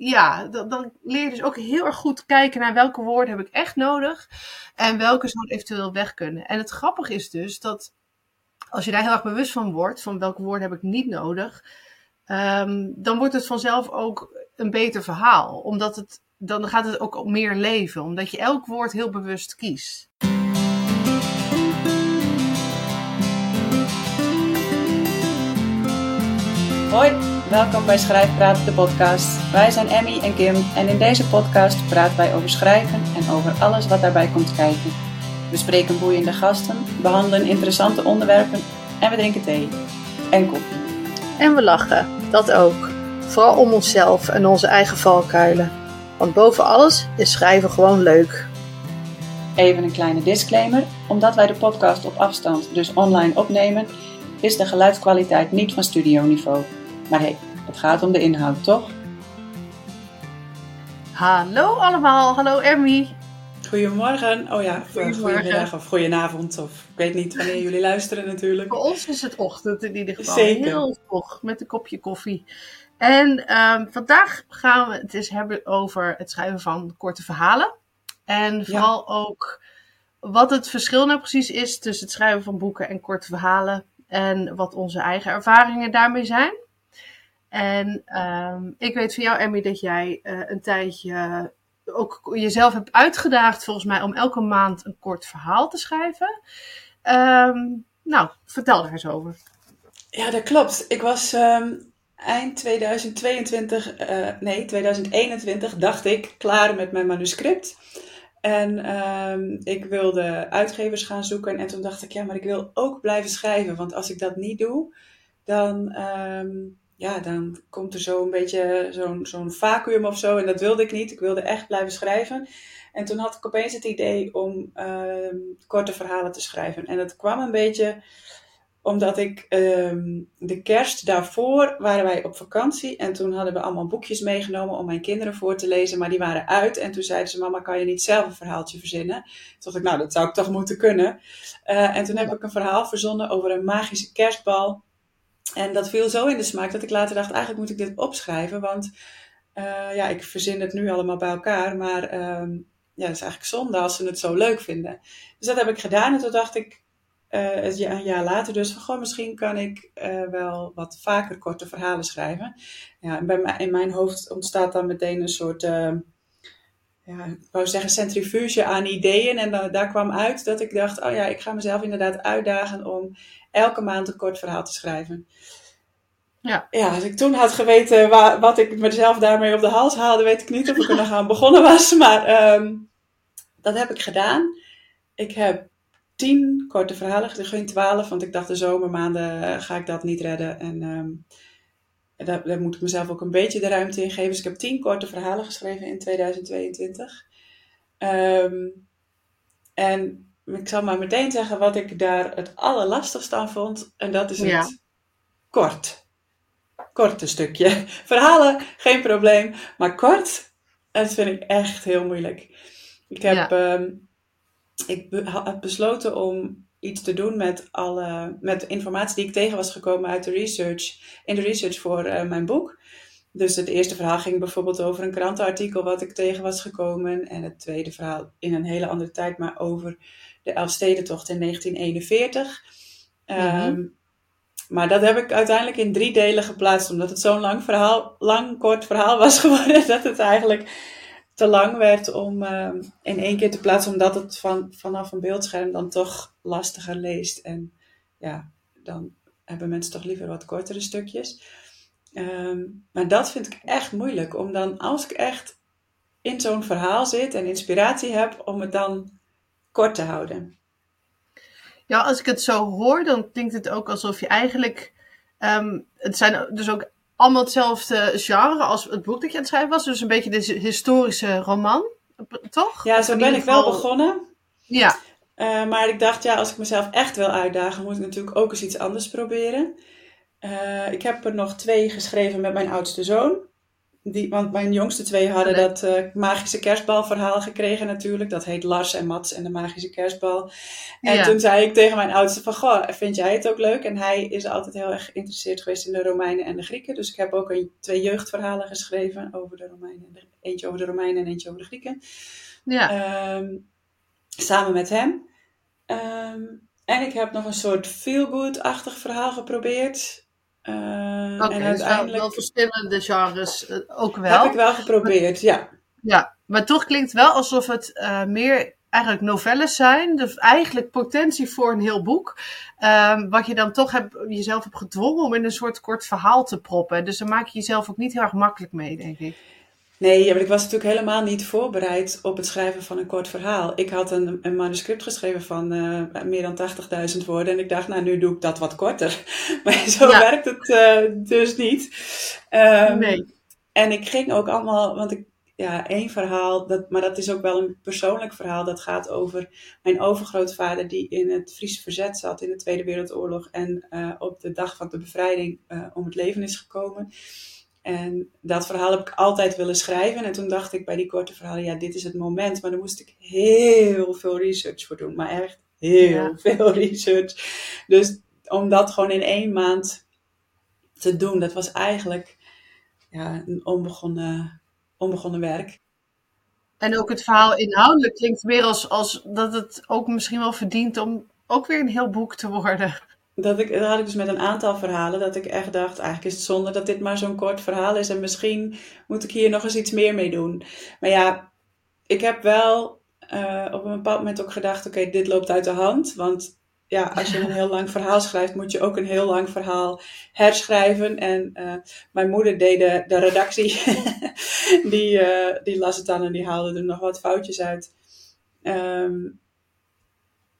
ja, dan, leer je dus ook heel erg goed kijken naar welke woorden heb ik echt nodig en welke zouden eventueel weg kunnen. En het grappige is dus dat als je daar heel erg bewust van wordt, van welke woorden heb ik niet nodig, um, dan wordt het vanzelf ook een beter verhaal. Omdat het, dan gaat het ook meer leven, omdat je elk woord heel bewust kiest. Hoi! Welkom bij Schrijfpraat, de podcast. Wij zijn Emmy en Kim en in deze podcast praten wij over schrijven en over alles wat daarbij komt kijken. We spreken boeiende gasten, behandelen interessante onderwerpen en we drinken thee en koffie. En we lachen, dat ook. Vooral om onszelf en onze eigen valkuilen. Want boven alles is schrijven gewoon leuk. Even een kleine disclaimer. Omdat wij de podcast op afstand, dus online opnemen, is de geluidskwaliteit niet van studioniveau. Maar hey, het gaat om de inhoud, toch? Hallo allemaal, hallo Emmy. Goedemorgen. Oh ja, goedemiddag of goedenavond. Of ik weet niet wanneer jullie luisteren natuurlijk. Voor ons is het ochtend in ieder geval. Zeker. Heel vroeg, met een kopje koffie. En ehm, vandaag gaan we het eens hebben over het schrijven van korte verhalen. En vooral ook wat het verschil nou precies is tussen het schrijven van boeken en korte verhalen. En wat onze eigen ervaringen daarmee zijn. En um, ik weet van jou, Emmy, dat jij uh, een tijdje ook jezelf hebt uitgedaagd, volgens mij, om elke maand een kort verhaal te schrijven. Um, nou, vertel daar eens over. Ja, dat klopt. Ik was um, eind 2022, uh, eh, nee, 2021, dacht ik, klaar met mijn manuscript. En ik wilde uitgevers gaan zoeken. En toen dacht ik, ja, maar ik wil ook blijven schrijven. Want als ik dat niet doe, dan ja, dan komt er zo een beetje zo'n zo'n vacuüm of zo. En dat wilde ik niet. Ik wilde echt blijven schrijven. En toen had ik opeens het idee om uh, korte verhalen te schrijven. En dat kwam een beetje omdat ik um, de kerst daarvoor waren wij op vakantie. En toen hadden we allemaal boekjes meegenomen om mijn kinderen voor te lezen. Maar die waren uit. En toen zeiden ze: Mama, kan je niet zelf een verhaaltje verzinnen? Toen dacht ik: Nou, dat zou ik toch moeten kunnen. Uh, en toen heb ik een verhaal verzonnen over een magische kerstbal en dat viel zo in de smaak dat ik later dacht, eigenlijk moet ik dit opschrijven. Want uh, ja, ik verzin het nu allemaal bij elkaar. Maar uh, ja, het is eigenlijk zonde als ze het zo leuk vinden. Dus dat heb ik gedaan. En toen dacht ik, uh, een jaar later dus, van goh, misschien kan ik uh, wel wat vaker korte verhalen schrijven. Ja, bij in mijn hoofd ontstaat dan meteen een soort ehm, ja, ik wou zeggen centrifuge aan ideeën. En dan, daar kwam uit dat ik dacht, oh ja, ik ga mezelf inderdaad uitdagen om elke maand een kort verhaal te schrijven. Ja. ja, als ik toen had geweten waar, wat ik mezelf daarmee op de hals haalde, weet ik niet of ik er nog aan begonnen was. Maar um, dat heb ik gedaan. Ik heb tien korte verhalen, geen twaalf, want ik dacht de zomermaanden ga ik dat niet redden. En um, daar, daar, moet ik mezelf ook een beetje de ruimte in geven. Dus ik heb tien korte verhalen geschreven in 2022. Um, ehm, en ik zal maar meteen zeggen wat ik daar het allerlastigste aan vond. En dat is het kort. Korte stukje. Verhalen, geen probleem. Maar kort, dat vind ik echt heel moeilijk. Ik heb, ja. um, ik heb besloten om iets te doen met, alle, met informatie die ik tegen was gekomen uit de research, in de research voor uh, mijn boek. Dus het eerste verhaal ging bijvoorbeeld over een krantenartikel wat ik tegen was gekomen. En het tweede verhaal in een hele andere tijd, maar over de Elfstedentocht in 1941. Mm -hmm. um, maar dat heb ik uiteindelijk in drie delen geplaatst, omdat het zo'n lang verhaal, lang kort verhaal was geworden, dat het eigenlijk te lang werd om uh, in één keer te plaatsen, omdat het van, vanaf een beeldscherm dan toch lastiger leest. En ja, dan hebben mensen toch liever wat kortere stukjes. Um, maar dat vind ik echt moeilijk, om dan, als ik echt in zo'n verhaal zit en inspiratie heb, om het dan kort te houden. Ja, als ik het zo hoor, dan klinkt het ook alsof je eigenlijk. Um, het zijn dus ook allemaal hetzelfde genre als het boek dat je aan het schrijven was. Dus een beetje de historische roman, toch? Ja, zo ben ik wel begonnen. Ja. Uh, maar ik dacht, ja, als ik mezelf echt wil uitdagen, moet ik natuurlijk ook eens iets anders proberen. Uh, ik heb er nog twee geschreven met mijn oudste zoon. Die, want mijn jongste twee hadden dat uh, magische kerstbalverhaal gekregen natuurlijk. Dat heet Lars en Mats en de magische kerstbal. En toen zei ik tegen mijn oudste van, goh, vind jij het ook leuk? En hij is altijd heel erg geïnteresseerd geweest in de Romeinen en de Grieken. Dus ik heb ook een, twee jeugdverhalen geschreven over de Romeinen. Eentje over de Romeinen en eentje over de Grieken. Ja. Um, samen met hem. Um, en ik heb nog een soort feel-good-achtig verhaal geprobeerd. Uh, Oké, en uiteindelijk... wel verschillende genres uh, ook wel. Heb ik wel geprobeerd, ja. Ja, maar toch klinkt wel alsof het uh, meer eigenlijk novelles zijn. Dus eigenlijk potentie voor een heel boek. Um, wat je dan toch hebt, jezelf hebt gedwongen om in een soort kort verhaal te proppen. Dus dan maak je jezelf ook niet heel erg makkelijk mee, denk ik. Nee, ik was natuurlijk helemaal niet voorbereid op het schrijven van een kort verhaal. Ik had een, een manuscript geschreven van uh, meer dan 80.000 woorden. En ik dacht, nou, nu doe ik dat wat korter. Maar zo werkt het uh, dus niet. Um, nee. En ik ging ook allemaal, want ik, ja, één verhaal, dat, maar dat is ook wel een persoonlijk verhaal. Dat gaat over mijn overgrootvader die in het Friese verzet zat in de Tweede Wereldoorlog. En uh, op de dag van de bevrijding om het leven is gekomen. En dat verhaal heb ik altijd willen schrijven. En toen dacht ik bij die korte verhalen, ja, dit is het moment. Maar daar moest ik heel veel research voor doen. Maar echt heel veel research. Dus om dat gewoon in één maand te doen, dat was eigenlijk ja, een onbegonnen, onbegonnen werk. En ook het verhaal inhoudelijk klinkt weer als, als dat het ook misschien wel verdient om ook weer een heel boek te worden dat, ik, dat had ik dus met een aantal verhalen. Dat ik echt dacht, eigenlijk is het zonde dat dit maar zo'n kort verhaal is. En misschien moet ik hier nog eens iets meer mee doen. Maar ja, ik heb wel uh, op een bepaald moment ook gedacht, oké, dit loopt uit de hand. Want ja, als je een heel lang verhaal schrijft, moet je ook een heel lang verhaal herschrijven. En uh, mijn moeder deed de, de redactie. die, uh, die las het dan en die haalde er nog wat foutjes uit. Um,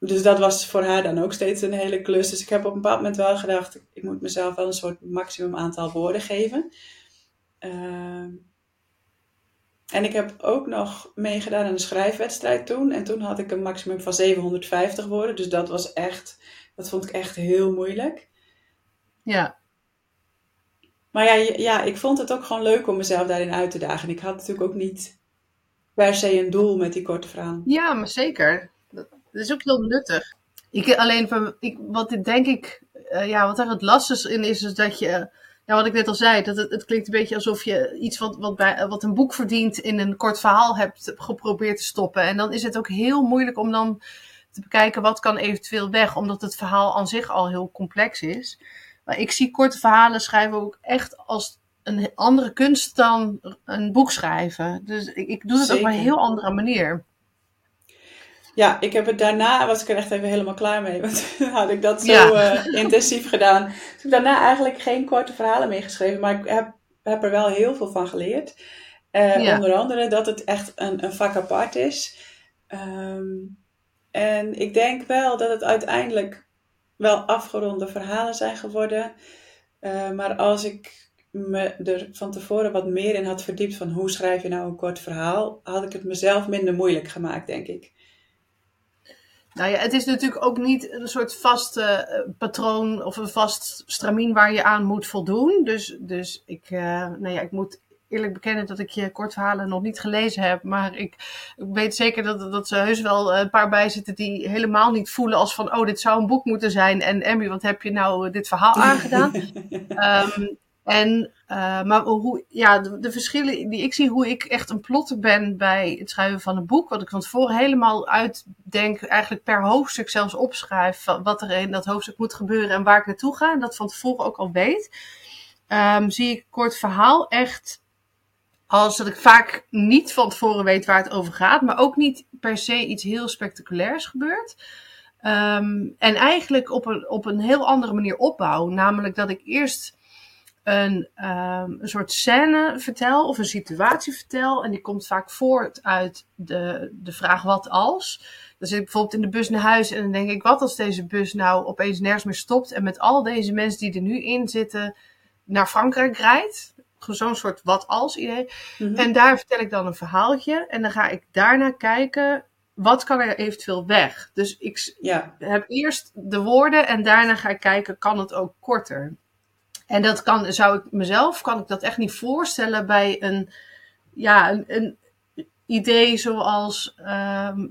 dus dat was voor haar dan ook steeds een hele klus. Dus ik heb op een bepaald moment wel gedacht, ik moet mezelf wel een soort maximum aantal woorden geven. Uh, en ik heb ook nog meegedaan aan een schrijfwedstrijd toen. En toen had ik een maximum van 750 woorden. Dus dat was echt, dat vond ik echt heel moeilijk. Ja. Maar ja, ja, ik vond het ook gewoon leuk om mezelf daarin uit te dagen. En ik had natuurlijk ook niet per se een doel met die korte verhaal. Ja, maar zeker. Dat is ook heel nuttig. Ik, alleen, ik, wat denk ik, uh, ja, wat er het lastig in is, is dat je, ja, wat ik net al zei, dat het, het klinkt een beetje alsof je iets wat, wat, bij, wat een boek verdient in een kort verhaal hebt geprobeerd te stoppen. En dan is het ook heel moeilijk om dan te bekijken wat kan eventueel weg, omdat het verhaal aan zich al heel complex is. Maar ik zie korte verhalen schrijven ook echt als een andere kunst dan een boek schrijven. Dus ik, ik doe het op een heel andere manier. Ja, ik heb het daarna, was ik er echt even helemaal klaar mee. Want had ik dat zo uh, intensief gedaan. Dus ik heb daarna eigenlijk geen korte verhalen meer geschreven. Maar ik heb, heb er wel heel veel van geleerd. Uh, Onder andere dat het echt een, een vak apart is. Um, en ik denk wel dat het uiteindelijk wel afgeronde verhalen zijn geworden. Uh, maar als ik me er van tevoren wat meer in had verdiept van hoe schrijf je nou een kort verhaal, had ik het mezelf minder moeilijk gemaakt, denk ik. Nou ja, het is natuurlijk ook niet een soort vast uh, patroon of een vast stramien waar je aan moet voldoen. Dus, dus ik, uh, nou ja, ik moet eerlijk bekennen dat ik je kortverhalen nog niet gelezen heb. Maar ik, ik weet zeker dat, dat er heus wel een paar bij zitten die helemaal niet voelen als van... oh, dit zou een boek moeten zijn. En Emmy, wat heb je nou dit verhaal aangedaan? um, En, uh, maar hoe, ja, de, verschillen die ik zie, hoe ik echt een plotter ben bij het schrijven van een boek, wat ik van tevoren helemaal uitdenk, eigenlijk per hoofdstuk zelfs opschrijf, wat er in dat hoofdstuk moet gebeuren en waar ik naartoe ga, en dat van tevoren ook al weet, um, zie ik kort verhaal echt als dat ik vaak niet van tevoren weet waar het over gaat, maar ook niet per se iets heel spectaculairs gebeurt. Um, en eigenlijk op een, op een heel andere manier opbouw, namelijk dat ik eerst een, um, een soort scène vertel of een situatie vertel. En die komt vaak voort uit de, de vraag wat als. Dan zit ik bijvoorbeeld in de bus naar huis en dan denk ik, wat als deze bus nou opeens nergens meer stopt en met al deze mensen die er nu in zitten naar Frankrijk rijdt. Zo'n soort wat als idee. Mhm. En daar vertel ik dan een verhaaltje en dan ga ik daarna kijken wat kan er eventueel weg? Dus ik ja. heb eerst de woorden en daarna ga ik kijken, kan het ook korter? En dat kan, zou ik mezelf, kan ik dat echt niet voorstellen bij een, ja, een, een idee zoals, ehm,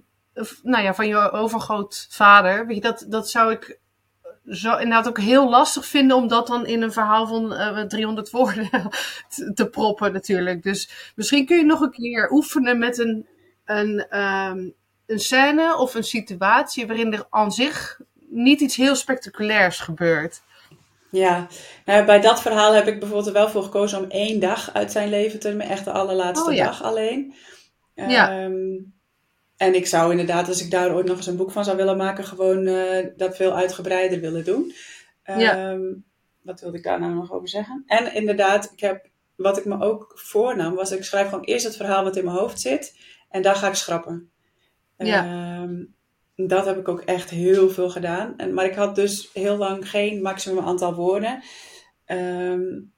nou ja, van je overgrootvader. Weet je, dat, dat zou ik zo inderdaad ook heel lastig vinden om dat dan in een verhaal van uh, eh, 300 woorden te, proppen natuurlijk. Dus misschien kun je nog een keer oefenen met een, een, um, een scène of een situatie waarin er aan zich niet iets heel spectaculairs gebeurt. Ja, nou, bij dat verhaal heb ik bijvoorbeeld er wel voor gekozen om één dag uit zijn leven te nemen. Echt de allerlaatste oh, dag alleen. Ja. Um, en ik zou inderdaad, als ik daar ooit nog eens een boek van zou willen maken, gewoon uh, dat veel uitgebreider willen doen. Ja. Um, wat wilde ik daar nou nog over zeggen? En inderdaad, ik heb, wat ik me ook voornam, was ik schrijf gewoon eerst het verhaal wat in mijn hoofd zit. En daar ga ik schrappen. Ja. Um, dat heb ik ook echt heel veel gedaan. En, maar ik had dus heel lang geen maximum aantal woorden. Um,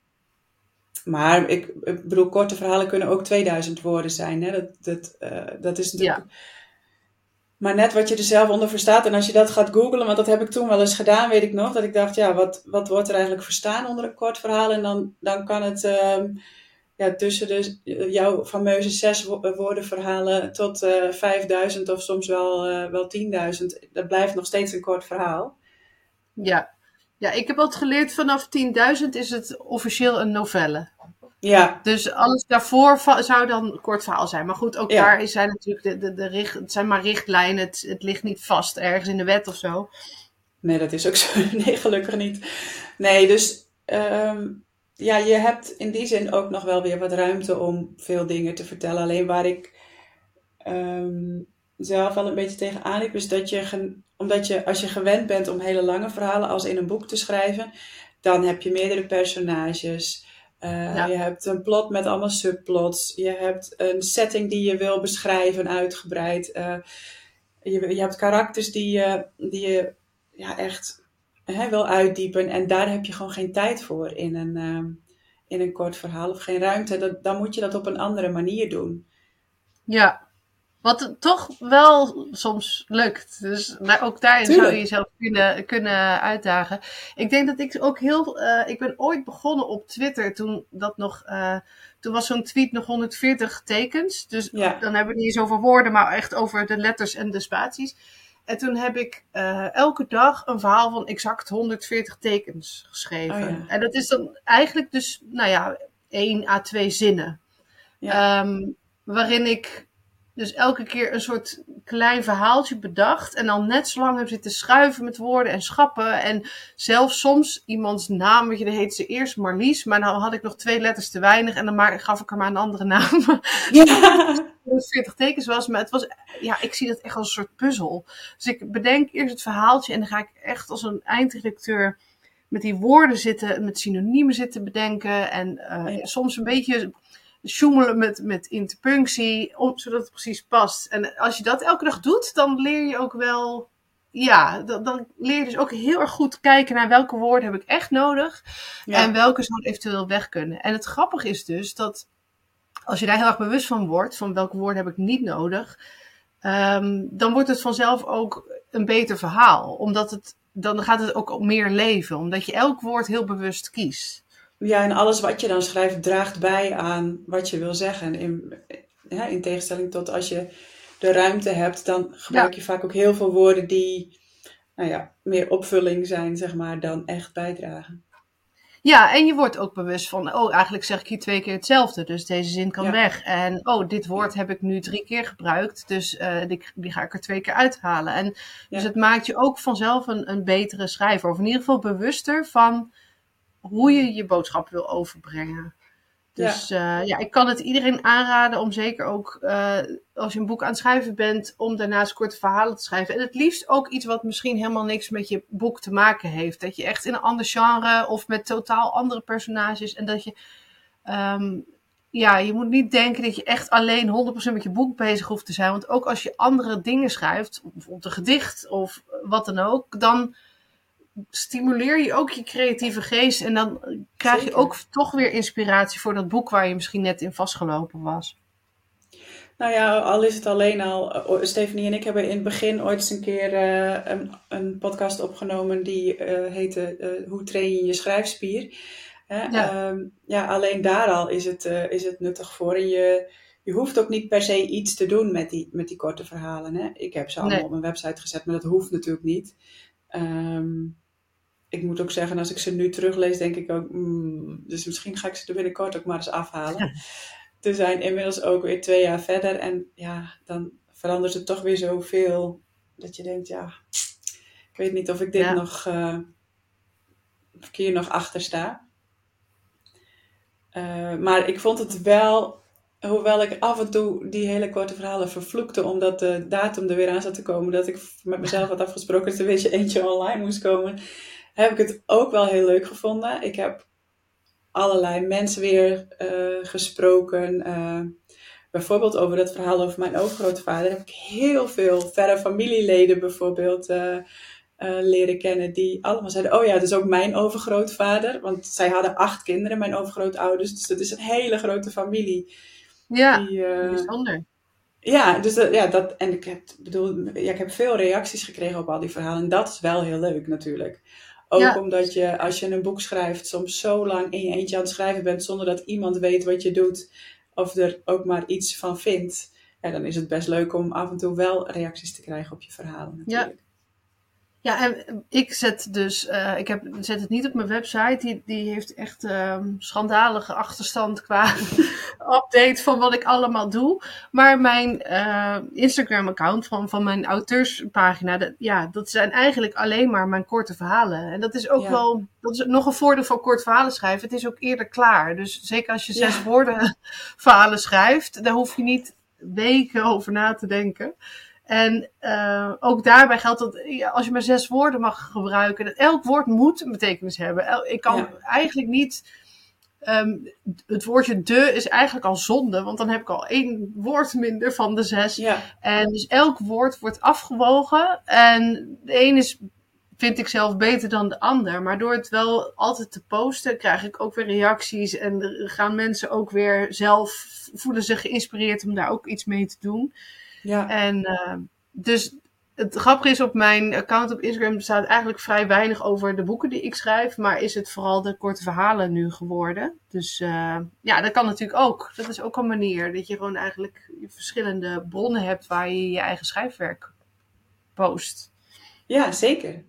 maar ik, ik, bedoel, korte verhalen kunnen ook 2000 woorden zijn. Hè? Dat, dat, uh, dat is natuurlijk. Ja. Maar net wat je er zelf onder verstaat. En als je dat gaat googlen, want dat heb ik toen wel eens gedaan, weet ik nog. Dat ik dacht, ja, wat, wat wordt er eigenlijk verstaan onder een kort verhaal? En dan, dan kan het uh, ja, tussen de, jouw fameuze zes woorden verhalen tot uh, eh, 5000 of soms wel, uh, wel 10.000. Dat blijft nog steeds een kort verhaal. Ja, ja, ik heb altijd geleerd vanaf 10.000 is het officieel een novelle. Ja. Dus alles daarvoor zou dan een kort verhaal zijn. Maar goed, ook daar zijn natuurlijk de, de, de richt, het zijn maar richtlijnen. Het, het ligt niet vast ergens in de wet of zo. Nee, dat is ook zo. Nee, gelukkig niet. Nee, dus um, ja, je hebt in die zin ook nog wel weer wat ruimte om veel dingen te vertellen. Alleen waar ik um, zelf wel een beetje tegenaan liep, is dat je, omdat je, als je gewend bent om hele lange verhalen als in een boek te schrijven, dan heb je meerdere personages. Uh, Je hebt een plot met allemaal subplots. Je hebt een setting die je wil beschrijven, uitgebreid. Uh, je, je hebt karakters die je, die je ja, echt hè, wil uitdiepen. En daar heb je gewoon geen tijd voor in een, uh, in een kort verhaal of geen ruimte. Dat, dan moet je dat op een andere manier doen. Ja, wat toch wel soms lukt. Dus ook daarin zou je jezelf kunnen, kunnen uitdagen. Ik denk dat ik ook heel. Uh, ik ben ooit begonnen op Twitter toen dat nog. Uh, toen was zo'n tweet nog 140 tekens. Dus dan hebben we niet eens over woorden, maar echt over de letters en de spaties. En toen heb ik uh, elke dag een verhaal van exact 140 tekens geschreven. Oh en dat is dan eigenlijk dus, nou ja, 1 à 2 zinnen. Ja. Um, waarin ik dus elke keer een soort klein verhaaltje bedacht. En dan net zo lang heb zitten schuiven met woorden en schappen. En zelfs soms iemands naam, weet je, dan heet ze eerst Marlies. Maar dan had ik nog twee letters te weinig. En dan gaf ik haar maar een andere naam. Ja. 40 tekens was. Maar het was, ja, ik zie dat echt als een soort puzzel. Dus ik bedenk eerst het verhaaltje. En dan ga ik echt als een eindredacteur met die woorden zitten, met synoniemen zitten bedenken. En uh, soms een beetje sjoemelen met, met interpunctie, om, zodat het precies past. En als je dat elke dag doet, dan leer je ook wel, ja, dan, dan leer je dus ook heel erg goed kijken naar welke woorden heb ik echt nodig en welke zou eventueel weg kunnen. En het grappige is dus dat als je daar heel erg bewust van wordt, van welke woorden heb ik niet nodig, um, dan wordt het vanzelf ook een beter verhaal. Omdat het, dan gaat het ook meer leven, omdat je elk woord heel bewust kiest. Ja, en alles wat je dan schrijft draagt bij aan wat je wil zeggen. In, ja, in tegenstelling tot als je de ruimte hebt, dan gebruik je vaak ook heel veel woorden die nou ja, meer opvulling zijn, zeg maar, dan echt bijdragen. Ja, en je wordt ook bewust van, oh, eigenlijk zeg ik hier twee keer hetzelfde, dus deze zin kan weg. En oh, dit woord heb ik nu drie keer gebruikt, dus uh, die, die, ga ik er twee keer uithalen. En dus het maakt je ook vanzelf een, een betere schrijver, of in ieder geval bewuster van hoe je je boodschap wil overbrengen. Dus ja. Uh, ja, ik kan het iedereen aanraden om zeker ook uh, als je een boek aan het schrijven bent, om daarnaast korte verhalen te schrijven. En het liefst ook iets wat misschien helemaal niks met je boek te maken heeft. Dat je echt in een ander genre of met totaal andere personages en dat je, um, ja, je moet niet denken dat je echt alleen 100% met je boek bezig hoeft te zijn. Want ook als je andere dingen schrijft, bijvoorbeeld een gedicht of wat dan ook, dan stimuleer je ook je creatieve geest. En dan krijg je ook toch weer inspiratie voor dat boek waar je misschien net in vastgelopen was. Nou ja, al is het alleen al. Uh, Stephanie en ik hebben in het begin ooit eens een keer uh, een, een, podcast opgenomen die uh, heette Hoe train je je schrijfspier? Ja. Ehm, ja, alleen daar al is het, is het nuttig voor. En je, je hoeft ook niet per se iets te doen met die, met die korte verhalen. Hè? Ik heb ze allemaal op mijn website gezet, maar dat hoeft natuurlijk niet. Um, ik moet ook zeggen, als ik ze nu teruglees, denk ik ook, mm, dus misschien ga ik ze er binnenkort ook maar eens afhalen. We zijn inmiddels ook weer twee jaar verder en ja, dan verandert het toch weer zoveel dat je denkt, ja, ik weet niet of ik dit nog, uh, of ik hier nog achter sta. Uh, maar ik vond het wel hoewel ik af en toe die hele korte verhalen vervloekte, omdat de datum er weer aan zat te komen, dat ik met mezelf had afgesproken dat er weer eentje online moest komen, heb ik het ook wel heel leuk gevonden. Ik heb allerlei mensen weer uh, gesproken. Uh, bijvoorbeeld over dat verhaal over mijn overgrootvader heb ik heel veel verre familieleden bijvoorbeeld uh, leren kennen die allemaal zeiden, oh ja, dus ook mijn overgrootvader. Want zij hadden acht kinderen, mijn overgrootouders. Dus dat is een hele grote familie. Ja, die, bijzonder. Ja, dus dat, ja, dat, en ik heb, bedoel, ja, ik heb veel reacties gekregen op al die verhalen. En dat is wel heel leuk natuurlijk. Ook omdat je, als je een boek schrijft, soms zo lang in je eentje aan het schrijven bent zonder dat iemand weet wat je doet of er ook maar iets van vindt. Ja, dan is het best leuk om af en toe wel reacties te krijgen op je verhalen natuurlijk. Ja. Ja, en ik zet dus, uh, ik heb, zet het niet op mijn website. Die, die heeft echt um, schandalige achterstand qua update van wat ik allemaal doe. Maar mijn uh, Instagram-account van, van mijn auteurspagina, dat, ja, dat zijn eigenlijk alleen maar mijn korte verhalen. En dat is ook wel, dat is nog een voordeel van kort verhalen schrijven. Het is ook eerder klaar. Dus zeker als je zes ja. woorden verhalen schrijft, daar hoef je niet weken over na te denken. En uh, ook daarbij geldt dat als je maar zes woorden mag gebruiken, dat elk woord moet een betekenis hebben. Ik kan ja. eigenlijk niet. Um, het woordje de is eigenlijk al zonde, want dan heb ik al één woord minder van de zes. Ja. En dus elk woord wordt afgewogen. En de een is, vind ik zelf, beter dan de ander. Maar door het wel altijd te posten, krijg ik ook weer reacties. En gaan mensen ook weer zelf voelen zich geïnspireerd om daar ook iets mee te doen. Ja. En uh, dus het grappige is, op mijn account op Instagram staat eigenlijk vrij weinig over de boeken die ik schrijf. Maar is het vooral de korte verhalen nu geworden. Dus uh, ja, dat kan natuurlijk ook. Dat is ook een manier dat je gewoon eigenlijk verschillende bronnen hebt waar je je eigen schrijfwerk post. Ja, zeker.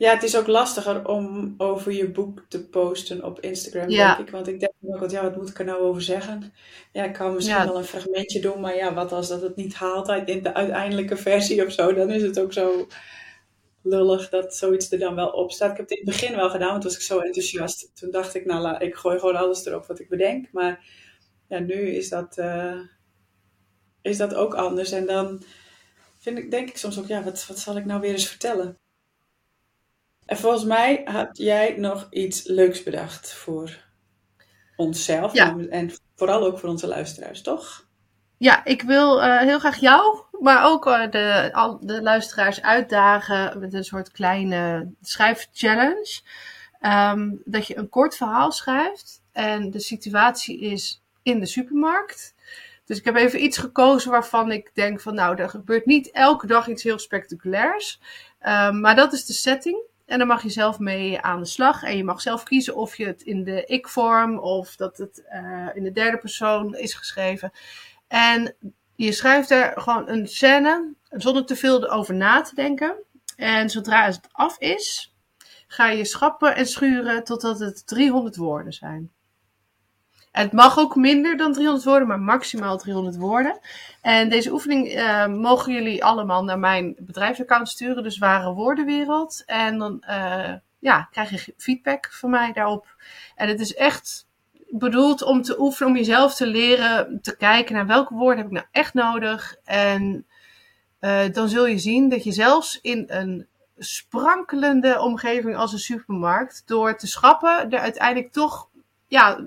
Ja, het is ook lastiger om over je boek te posten op Instagram, ja. denk ik. Want ik denk ook, ja, wat moet ik er nou over zeggen? Ja, ik kan misschien ja. wel een fragmentje doen, maar ja, wat als dat het niet haalt in de uiteindelijke versie of zo? Dan is het ook zo lullig dat zoiets er dan wel op staat. Ik heb het in het begin wel gedaan, want was ik zo enthousiast. Toen dacht ik, nou, ik gooi gewoon alles erop wat ik bedenk. Maar ja, nu is dat, uh, is dat ook anders. En dan vind ik, denk ik soms ook, ja, wat, wat zal ik nou weer eens vertellen? En volgens mij had jij nog iets leuks bedacht voor onszelf ja. en vooral ook voor onze luisteraars, toch? Ja, ik wil uh, heel graag jou, maar ook uh, de, al, de luisteraars uitdagen met een soort kleine schrijfchallenge. Um, dat je een kort verhaal schrijft en de situatie is in de supermarkt. Dus ik heb even iets gekozen waarvan ik denk van nou, er gebeurt niet elke dag iets heel spectaculairs. Um, maar dat is de setting. En dan mag je zelf mee aan de slag. En je mag zelf kiezen of je het in de ik-vorm of dat het uh, in de derde persoon is geschreven. En je schrijft er gewoon een scène zonder te veel erover na te denken. En zodra het af is, ga je schrappen en schuren totdat het 300 woorden zijn. Het mag ook minder dan 300 woorden, maar maximaal 300 woorden. En deze oefening uh, mogen jullie allemaal naar mijn bedrijfsaccount sturen, dus Ware Woordenwereld. En dan uh, ja, krijg je feedback van mij daarop. En het is echt bedoeld om te oefenen, om jezelf te leren te kijken naar welke woorden heb ik nou echt nodig. En uh, dan zul je zien dat je zelfs in een sprankelende omgeving als een supermarkt, door te schrappen, er uiteindelijk toch ja,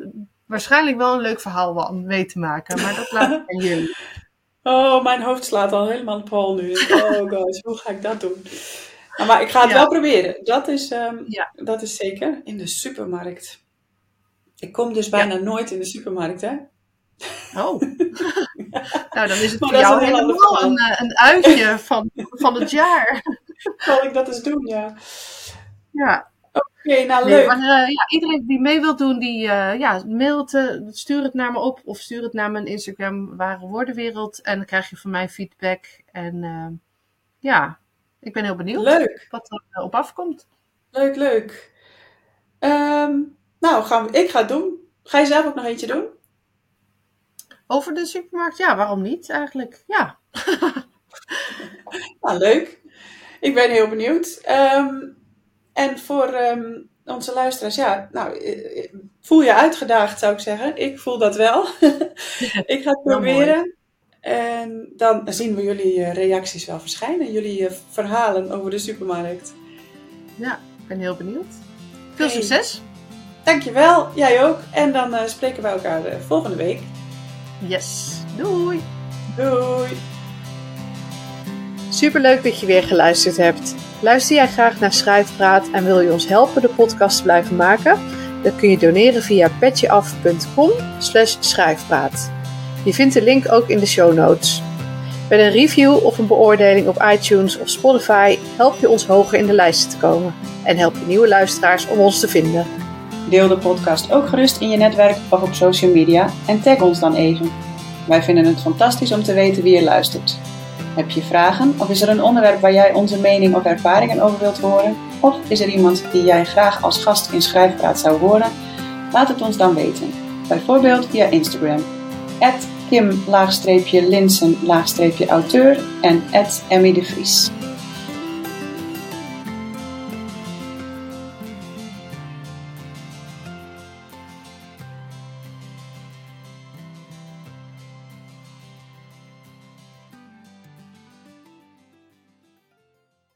waarschijnlijk wel een leuk verhaal van weet te maken. Maar dat laat ik aan jullie. Oh, mijn hoofd slaat al helemaal op hol nu. Oh gosh, hoe ga ik dat doen? Maar ik ga het ja. wel proberen. Dat is, um, ja. dat is zeker. In de supermarkt. Ik kom dus bijna ja. nooit in de supermarkt, hè? Oh. nou, dan is het maar voor jou helemaal een, een uitje van, van het jaar. Zal ik dat eens doen, ja. Ja. Oké, nou leuk. maar, ja, iedereen die mee wil doen, die ja, mail het, stuur het naar me op of stuur het naar mijn Instagram, Ware Woordenwereld. En dan krijg je van mij feedback. En ja, ik ben heel benieuwd leuk. wat er op afkomt. Leuk, leuk. Ehm, nou, gaan we, ik ga het doen. Ga je zelf ook nog eentje doen? Over de supermarkt? Ja, waarom niet eigenlijk? Ja. nou, leuk. Ik ben heel benieuwd. Ehm, en voor ehm, onze luisteraars, ja, nou, eh, eh, voel je uitgedaagd zou ik zeggen. Ik voel dat wel. ik ga het proberen. En dan zien we jullie eh, reacties wel verschijnen. Jullie verhalen over de supermarkt. Ja, ik ben heel benieuwd. Veel succes! Dankjewel, jij ook. En dan uh, spreken we elkaar uh, volgende week. Yes, doei! Doei! Superleuk dat je weer geluisterd hebt. Luister jij graag naar Schrijfpraat en wil je ons helpen de podcast te blijven maken? Dan kun je doneren via petjeaf.com schrijfpraat. Je vindt de link ook in de show notes. Met een review of een beoordeling op iTunes of Spotify help je ons hoger in de lijsten te komen en help je nieuwe luisteraars om ons te vinden. Deel de podcast ook gerust in je netwerk of op social media en tag ons dan even. Wij vinden het fantastisch om te weten wie je luistert. Heb je vragen of is er een onderwerp waar jij onze mening of ervaringen over wilt horen? Of is er iemand die jij graag als gast in Schrijfpraat zou horen? Laat het ons dan weten. Bijvoorbeeld via Instagram. Kim-Linsen-auteur en Emmy de Vries.